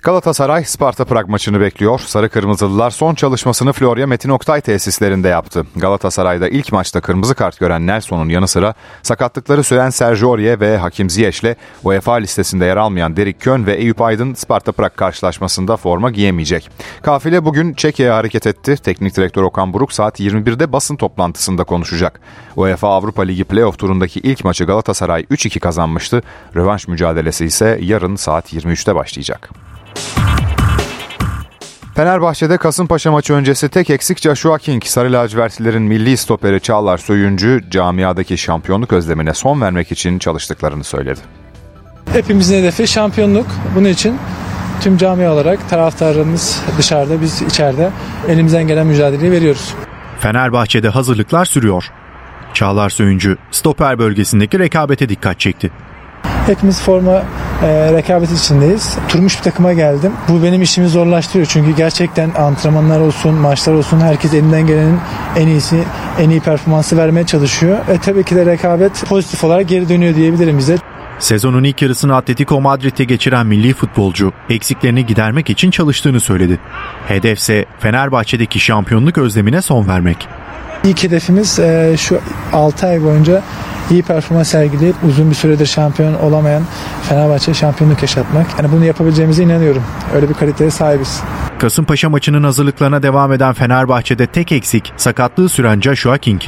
Galatasaray Sparta Prag maçını bekliyor. Sarı Kırmızılılar son çalışmasını Florya Metin Oktay tesislerinde yaptı. Galatasaray'da ilk maçta kırmızı kart gören Nelson'un yanı sıra sakatlıkları süren Sergio Aurier ve Hakim Ziyech'le UEFA listesinde yer almayan Derek Kön ve Eyüp Aydın Sparta Prag karşılaşmasında forma giyemeyecek. Kafile bugün Çekya'ya hareket etti. Teknik direktör Okan Buruk saat 21'de basın toplantısında konuşacak. UEFA Avrupa Ligi playoff turundaki ilk maçı Galatasaray 3-2 kazanmıştı. Rövanş mücadelesi ise yarın saat 23'te başlayacak. Fenerbahçe'de Kasımpaşa maçı öncesi tek eksik Joshua King, Sarı lacivertlilerin milli stoperi Çağlar Söyüncü camiadaki şampiyonluk özlemine son vermek için çalıştıklarını söyledi. Hepimizin hedefi şampiyonluk. Bunun için tüm cami olarak taraftarımız dışarıda, biz içeride elimizden gelen mücadeleyi veriyoruz. Fenerbahçe'de hazırlıklar sürüyor. Çağlar Söyüncü stoper bölgesindeki rekabete dikkat çekti. Hepimiz forma e, rekabet içindeyiz. Turmuş bir takıma geldim. Bu benim işimi zorlaştırıyor. Çünkü gerçekten antrenmanlar olsun, maçlar olsun herkes elinden gelenin en iyisi, en iyi performansı vermeye çalışıyor. E tabii ki de rekabet pozitif olarak geri dönüyor diyebilirim bize. Sezonun ilk yarısını Atletico Madrid'de geçiren milli futbolcu eksiklerini gidermek için çalıştığını söyledi. Hedefse Fenerbahçe'deki şampiyonluk özlemine son vermek. İlk hedefimiz e, şu 6 ay boyunca iyi performans sergileyip uzun bir süredir şampiyon olamayan Fenerbahçe şampiyonluk yaşatmak. Yani bunu yapabileceğimize inanıyorum. Öyle bir kaliteye sahibiz. Kasımpaşa maçının hazırlıklarına devam eden Fenerbahçe'de tek eksik sakatlığı süren Joshua King.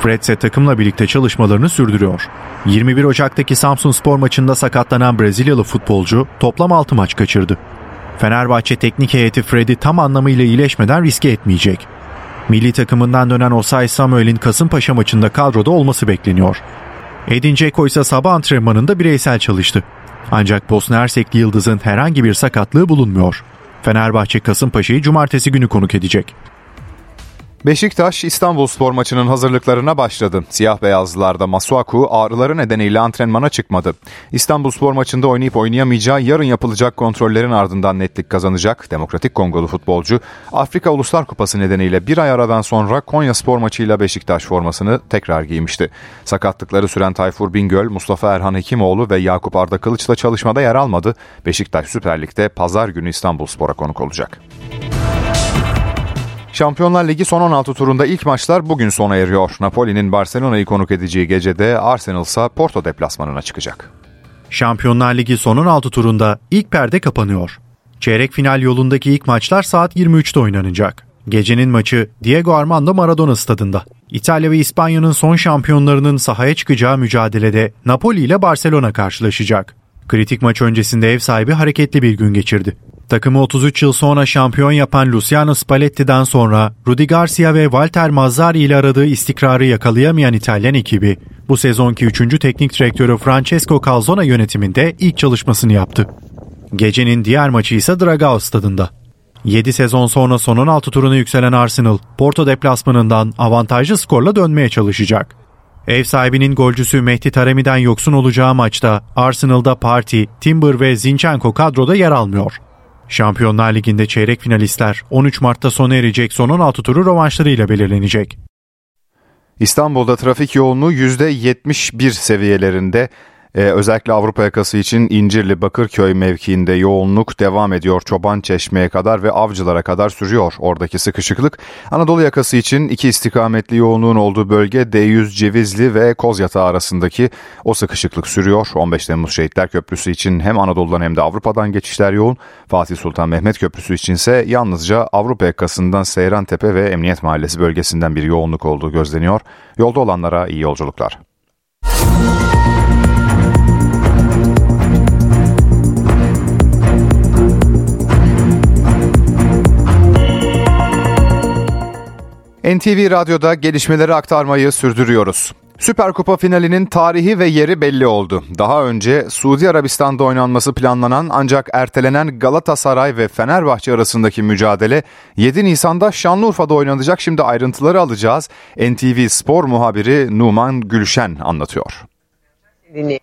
Fred ise takımla birlikte çalışmalarını sürdürüyor. 21 Ocak'taki Samsun Spor maçında sakatlanan Brezilyalı futbolcu toplam 6 maç kaçırdı. Fenerbahçe teknik heyeti Fred'i tam anlamıyla iyileşmeden riske etmeyecek. Milli takımından dönen Osay Samuel'in Kasımpaşa maçında kadroda olması bekleniyor. Edin Dzeko ise sabah antrenmanında bireysel çalıştı. Ancak Bosna Hersekli Yıldız'ın herhangi bir sakatlığı bulunmuyor. Fenerbahçe Kasımpaşa'yı cumartesi günü konuk edecek. Beşiktaş İstanbul Spor maçının hazırlıklarına başladı. Siyah beyazlılarda Masuaku ağrıları nedeniyle antrenmana çıkmadı. İstanbul Spor maçında oynayıp oynayamayacağı yarın yapılacak kontrollerin ardından netlik kazanacak. Demokratik Kongolu futbolcu Afrika Uluslar Kupası nedeniyle bir ay aradan sonra Konya Spor maçıyla Beşiktaş formasını tekrar giymişti. Sakatlıkları süren Tayfur Bingöl, Mustafa Erhan Hekimoğlu ve Yakup Arda Kılıç'la çalışmada yer almadı. Beşiktaş Süper Lig'de pazar günü İstanbul Spor'a konuk olacak. Şampiyonlar Ligi son 16 turunda ilk maçlar bugün sona eriyor. Napoli'nin Barcelona'yı konuk edeceği gecede Arsenal ise Porto deplasmanına çıkacak. Şampiyonlar Ligi son 16 turunda ilk perde kapanıyor. Çeyrek final yolundaki ilk maçlar saat 23'te oynanacak. Gecenin maçı Diego Armando Maradona stadında. İtalya ve İspanya'nın son şampiyonlarının sahaya çıkacağı mücadelede Napoli ile Barcelona karşılaşacak. Kritik maç öncesinde ev sahibi hareketli bir gün geçirdi. Takımı 33 yıl sonra şampiyon yapan Luciano Spalletti'den sonra Rudi Garcia ve Walter Mazzari ile aradığı istikrarı yakalayamayan İtalyan ekibi bu sezonki 3. teknik direktörü Francesco Calzona yönetiminde ilk çalışmasını yaptı. Gecenin diğer maçı ise Dragao stadında. 7 sezon sonra son 16 turuna yükselen Arsenal, Porto deplasmanından avantajlı skorla dönmeye çalışacak. Ev sahibinin golcüsü Mehdi Taremi'den yoksun olacağı maçta Arsenal'da Party, Timber ve Zinchenko kadroda yer almıyor. Şampiyonlar Ligi'nde çeyrek finalistler 13 Mart'ta sona erecek son 16 turu rövanşlarıyla belirlenecek. İstanbul'da trafik yoğunluğu %71 seviyelerinde. Ee, özellikle Avrupa yakası için İncirli Bakırköy mevkiinde yoğunluk devam ediyor. Çoban Çeşme'ye kadar ve Avcılar'a kadar sürüyor oradaki sıkışıklık. Anadolu yakası için iki istikametli yoğunluğun olduğu bölge D100 Cevizli ve Kozyatağı arasındaki o sıkışıklık sürüyor. 15 Temmuz Şehitler Köprüsü için hem Anadolu'dan hem de Avrupa'dan geçişler yoğun. Fatih Sultan Mehmet Köprüsü içinse yalnızca Avrupa yakasından Seyrantepe ve Emniyet Mahallesi bölgesinden bir yoğunluk olduğu gözleniyor. Yolda olanlara iyi yolculuklar. NTV Radyo'da gelişmeleri aktarmayı sürdürüyoruz. Süper Kupa finalinin tarihi ve yeri belli oldu. Daha önce Suudi Arabistan'da oynanması planlanan ancak ertelenen Galatasaray ve Fenerbahçe arasındaki mücadele 7 Nisan'da Şanlıurfa'da oynanacak. Şimdi ayrıntıları alacağız. NTV Spor muhabiri Numan Gülşen anlatıyor. 4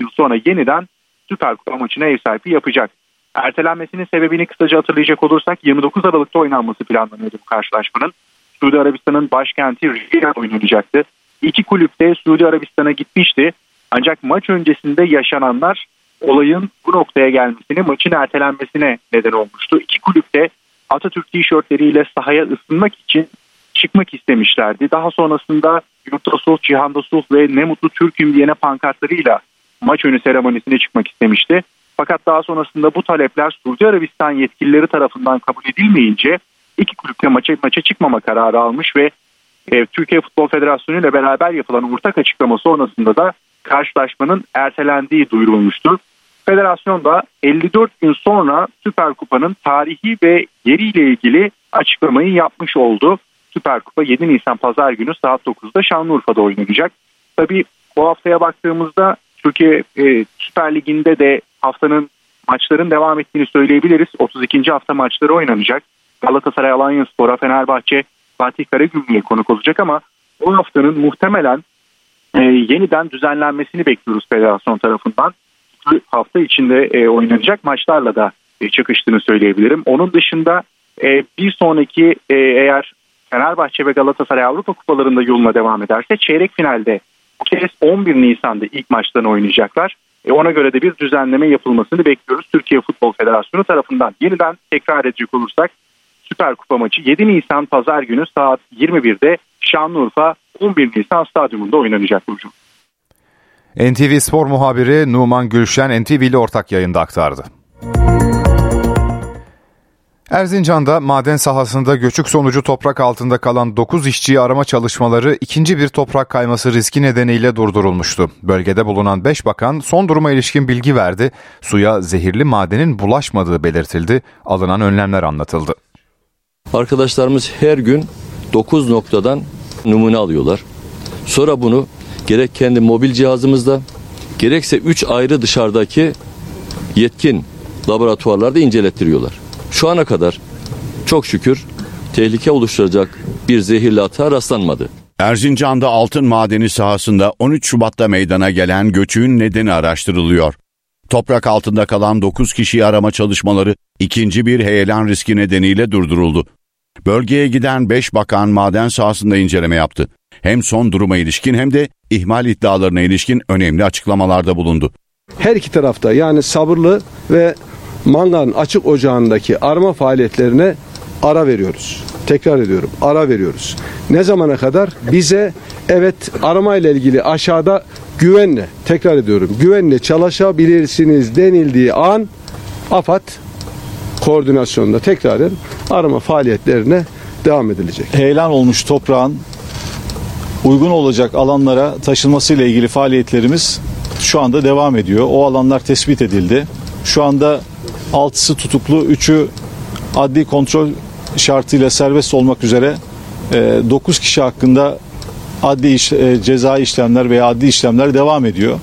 yıl sonra yeniden Süper Kupa maçına ev sahipliği yapacak. Ertelenmesinin sebebini kısaca hatırlayacak olursak 29 Aralık'ta oynanması planlanıyordu bu karşılaşmanın. Suudi Arabistan'ın başkenti Riyad oynanacaktı. İki kulüp de Suudi Arabistan'a gitmişti. Ancak maç öncesinde yaşananlar olayın bu noktaya gelmesini, maçın ertelenmesine neden olmuştu. İki kulüp de Atatürk tişörtleriyle sahaya ısınmak için çıkmak istemişlerdi. Daha sonrasında Yurtta Sulh, Cihanda Sulh ve Ne Mutlu Türk'üm diyene pankartlarıyla maç önü seremonisine çıkmak istemişti. Fakat daha sonrasında bu talepler Suudi Arabistan yetkilileri tarafından kabul edilmeyince iki kulüp de maça, maça çıkmama kararı almış ve e, Türkiye Futbol Federasyonu ile beraber yapılan ortak açıklama sonrasında da karşılaşmanın ertelendiği duyurulmuştu. Federasyon da 54 gün sonra Süper Kupa'nın tarihi ve yeriyle ilgili açıklamayı yapmış oldu. Süper Kupa 7 Nisan Pazar günü saat 9'da Şanlıurfa'da oynanacak. Tabii bu haftaya baktığımızda Türkiye e, Süper Ligi'nde de haftanın maçların devam ettiğini söyleyebiliriz. 32. hafta maçları oynanacak. Galatasaray Alanya Spor'a Fenerbahçe Fatih Karagümrük'e konuk olacak ama bu haftanın muhtemelen e, yeniden düzenlenmesini bekliyoruz federasyon tarafından. Hafta içinde e, oynanacak maçlarla da e, çakıştığını söyleyebilirim. Onun dışında e, bir sonraki e, eğer Fenerbahçe ve Galatasaray Avrupa kupalarında yoluna devam ederse çeyrek finalde bu kez 11 Nisan'da ilk maçlarını oynayacaklar. E ona göre de bir düzenleme yapılmasını bekliyoruz Türkiye Futbol Federasyonu tarafından. Yeniden tekrar edecek olursak Süper Kupa maçı 7 Nisan Pazar günü saat 21'de Şanlıurfa 11 Nisan stadyumunda oynanacak Burcu. NTV Spor muhabiri Numan Gülşen NTV ile ortak yayında aktardı. Erzincan'da maden sahasında göçük sonucu toprak altında kalan 9 işçiyi arama çalışmaları ikinci bir toprak kayması riski nedeniyle durdurulmuştu. Bölgede bulunan 5 bakan son duruma ilişkin bilgi verdi. Suya zehirli madenin bulaşmadığı belirtildi. Alınan önlemler anlatıldı. Arkadaşlarımız her gün 9 noktadan numune alıyorlar. Sonra bunu gerek kendi mobil cihazımızda gerekse 3 ayrı dışarıdaki yetkin laboratuvarlarda incelettiriyorlar. Şu ana kadar Çok şükür tehlike oluşturacak bir zehirli atığa rastlanmadı. Erzincan'da altın madeni sahasında 13 Şubat'ta meydana gelen göçüğün nedeni araştırılıyor. Toprak altında kalan 9 kişiyi arama çalışmaları ikinci bir heyelan riski nedeniyle durduruldu. Bölgeye giden 5 bakan maden sahasında inceleme yaptı. Hem son duruma ilişkin hem de ihmal iddialarına ilişkin önemli açıklamalarda bulundu. Her iki tarafta yani sabırlı ve mangan açık ocağındaki arama faaliyetlerine ara veriyoruz. Tekrar ediyorum ara veriyoruz. Ne zamana kadar? Bize evet arama ile ilgili aşağıda güvenle tekrar ediyorum güvenle çalışabilirsiniz denildiği an AFAD koordinasyonda tekraren arama faaliyetlerine devam edilecek. Heyelan olmuş toprağın uygun olacak alanlara taşınması ile ilgili faaliyetlerimiz şu anda devam ediyor. O alanlar tespit edildi. Şu anda altısı tutuklu, üçü adli kontrol şartıyla serbest olmak üzere 9 kişi hakkında adli iş, e, ceza işlemler veya adli işlemler devam ediyor.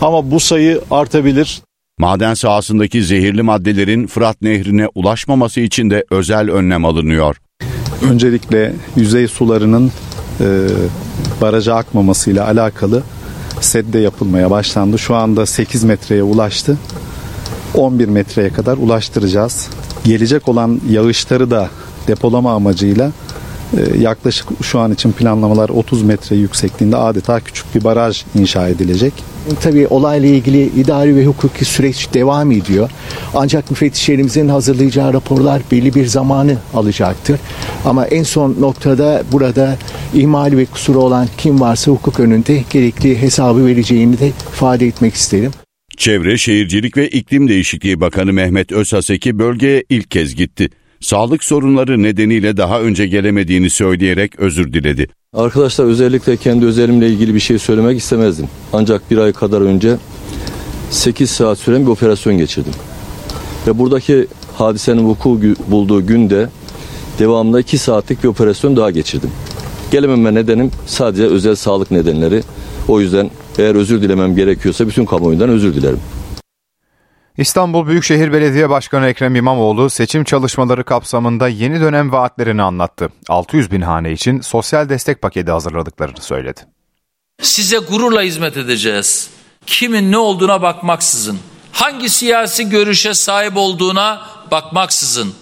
Ama bu sayı artabilir. Maden sahasındaki zehirli maddelerin Fırat Nehri'ne ulaşmaması için de özel önlem alınıyor. Öncelikle yüzey sularının e, baraja akmamasıyla alakalı sedde yapılmaya başlandı. Şu anda 8 metreye ulaştı. 11 metreye kadar ulaştıracağız. Gelecek olan yağışları da depolama amacıyla e, yaklaşık şu an için planlamalar 30 metre yüksekliğinde adeta küçük bir baraj inşa edilecek. Tabii olayla ilgili idari ve hukuki süreç devam ediyor. Ancak müfettişlerimizin hazırlayacağı raporlar belli bir zamanı alacaktır. Ama en son noktada burada ihmal ve kusuru olan kim varsa hukuk önünde gerekli hesabı vereceğini de ifade etmek isterim. Çevre, Şehircilik ve İklim Değişikliği Bakanı Mehmet Özhaseki bölgeye ilk kez gitti. Sağlık sorunları nedeniyle daha önce gelemediğini söyleyerek özür diledi. Arkadaşlar özellikle kendi özelimle ilgili bir şey söylemek istemezdim. Ancak bir ay kadar önce 8 saat süren bir operasyon geçirdim. Ve buradaki hadisenin vuku bulduğu günde devamında 2 saatlik bir operasyon daha geçirdim. Gelememe nedenim sadece özel sağlık nedenleri. O yüzden eğer özür dilemem gerekiyorsa bütün kamuoyundan özür dilerim. İstanbul Büyükşehir Belediye Başkanı Ekrem İmamoğlu seçim çalışmaları kapsamında yeni dönem vaatlerini anlattı. 600 bin hane için sosyal destek paketi hazırladıklarını söyledi. Size gururla hizmet edeceğiz. Kimin ne olduğuna bakmaksızın, hangi siyasi görüşe sahip olduğuna bakmaksızın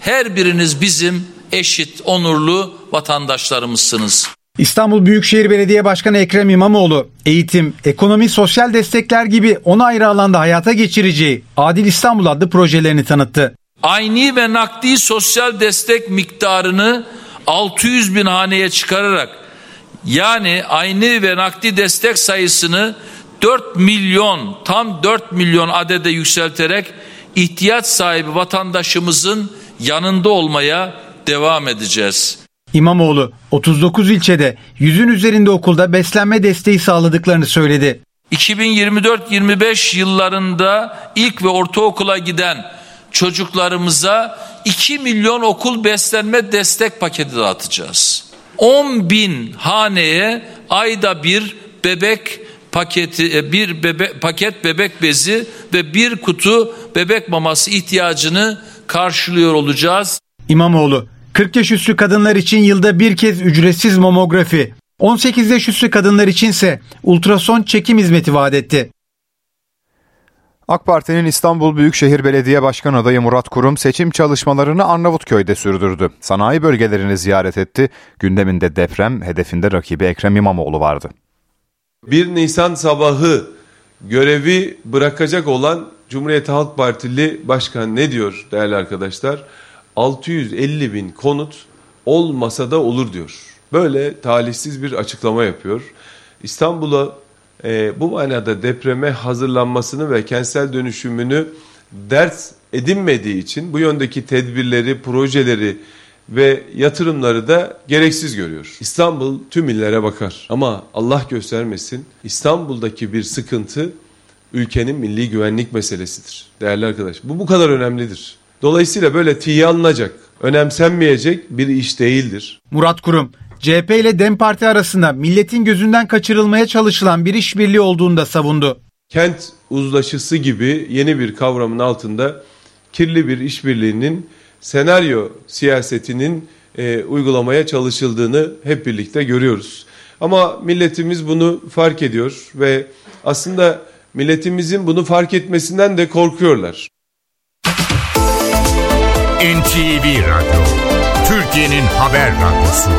her biriniz bizim eşit, onurlu vatandaşlarımızsınız. İstanbul Büyükşehir Belediye Başkanı Ekrem İmamoğlu, eğitim, ekonomi, sosyal destekler gibi 10 ayrı alanda hayata geçireceği Adil İstanbul adlı projelerini tanıttı. Ayni ve nakdi sosyal destek miktarını 600 bin haneye çıkararak yani ayni ve nakdi destek sayısını 4 milyon tam 4 milyon adede yükselterek ihtiyaç sahibi vatandaşımızın yanında olmaya devam edeceğiz. İmamoğlu 39 ilçede yüzün üzerinde okulda beslenme desteği sağladıklarını söyledi. 2024-25 yıllarında ilk ve ortaokula giden çocuklarımıza 2 milyon okul beslenme destek paketi dağıtacağız. 10 bin haneye ayda bir bebek paketi bir bebek paket bebek bezi ve bir kutu bebek maması ihtiyacını karşılıyor olacağız. İmamoğlu 40 yaş üstü kadınlar için yılda bir kez ücretsiz mamografi, 18 yaş üstü kadınlar içinse ultrason çekim hizmeti vaat etti. AK Parti'nin İstanbul Büyükşehir Belediye Başkan adayı Murat Kurum seçim çalışmalarını Arnavutköy'de sürdürdü. Sanayi bölgelerini ziyaret etti. Gündeminde deprem, hedefinde rakibi Ekrem İmamoğlu vardı. 1 Nisan sabahı görevi bırakacak olan Cumhuriyet Halk Partili Başkan ne diyor değerli arkadaşlar? 650 bin konut olmasa da olur diyor. Böyle talihsiz bir açıklama yapıyor. İstanbul'a e, bu manada depreme hazırlanmasını ve kentsel dönüşümünü ders edinmediği için bu yöndeki tedbirleri, projeleri ve yatırımları da gereksiz görüyor. İstanbul tüm illere bakar ama Allah göstermesin İstanbul'daki bir sıkıntı ülkenin milli güvenlik meselesidir. Değerli arkadaş bu bu kadar önemlidir. Dolayısıyla böyle tiye alınacak, önemsenmeyecek bir iş değildir. Murat Kurum, CHP ile DEM Parti arasında milletin gözünden kaçırılmaya çalışılan bir işbirliği olduğunu da savundu. Kent uzlaşısı gibi yeni bir kavramın altında kirli bir işbirliğinin senaryo siyasetinin e, uygulamaya çalışıldığını hep birlikte görüyoruz. Ama milletimiz bunu fark ediyor ve aslında milletimizin bunu fark etmesinden de korkuyorlar. NTV Radyo, Türkiye'nin haber radyosu.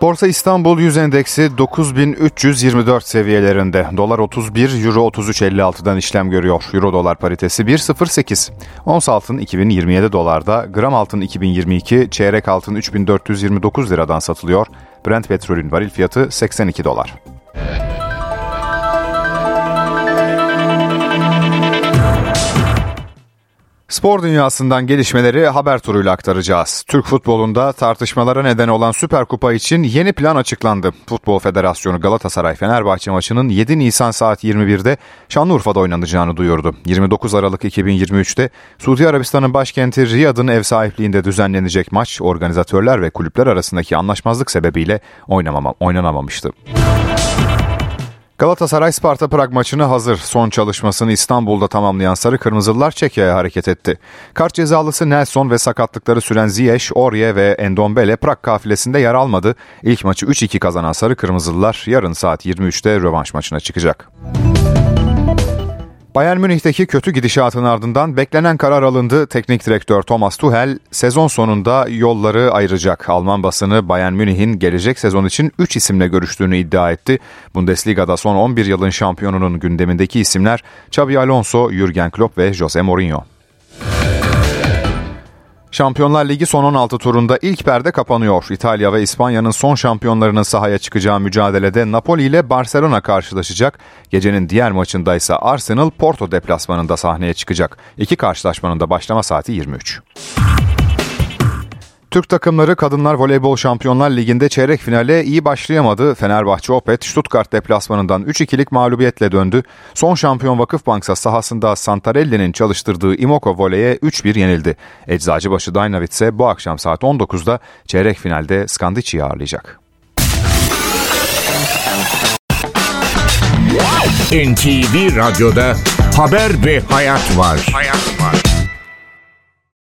Borsa İstanbul Yüz Endeksi 9324 seviyelerinde. Dolar 31, Euro 33.56'dan işlem görüyor. Euro dolar paritesi 1.08. Ons altın 2027 dolarda, gram altın 2022, çeyrek altın 3429 liradan satılıyor. Brent petrolün varil fiyatı 82 dolar. Spor dünyasından gelişmeleri haber turuyla aktaracağız. Türk futbolunda tartışmalara neden olan Süper Kupa için yeni plan açıklandı. Futbol Federasyonu Galatasaray Fenerbahçe maçının 7 Nisan saat 21'de Şanlıurfa'da oynanacağını duyurdu. 29 Aralık 2023'te Suudi Arabistan'ın başkenti Riyad'ın ev sahipliğinde düzenlenecek maç organizatörler ve kulüpler arasındaki anlaşmazlık sebebiyle oynanamamıştı. Galatasaray Sparta Prag maçını hazır. Son çalışmasını İstanbul'da tamamlayan Sarı Kırmızılılar Çekya'ya hareket etti. Kart cezalısı Nelson ve sakatlıkları süren Ziyech, Orye ve Endombele Prag kafilesinde yer almadı. İlk maçı 3-2 kazanan Sarı Kırmızılılar yarın saat 23'te rövanş maçına çıkacak. Bayern Münih'teki kötü gidişatın ardından beklenen karar alındı. Teknik direktör Thomas Tuchel sezon sonunda yolları ayıracak. Alman basını Bayern Münih'in gelecek sezon için 3 isimle görüştüğünü iddia etti. Bundesliga'da son 11 yılın şampiyonunun gündemindeki isimler Xabi Alonso, Jurgen Klopp ve Jose Mourinho. Şampiyonlar Ligi son 16 turunda ilk perde kapanıyor. İtalya ve İspanya'nın son şampiyonlarının sahaya çıkacağı mücadelede Napoli ile Barcelona karşılaşacak. Gecenin diğer maçında ise Arsenal Porto deplasmanında sahneye çıkacak. İki karşılaşmanın da başlama saati 23. Türk takımları Kadınlar Voleybol Şampiyonlar Ligi'nde çeyrek finale iyi başlayamadı. Fenerbahçe Opet Stuttgart deplasmanından 3-2'lik mağlubiyetle döndü. Son şampiyon Vakıfbanksa sahasında Santarelli'nin çalıştırdığı Imoko Voley'e 3-1 yenildi. Eczacıbaşı Dynavit ise bu akşam saat 19'da çeyrek finalde Skandici'yi ağırlayacak. NTV Radyo'da haber ve hayat var. Hayat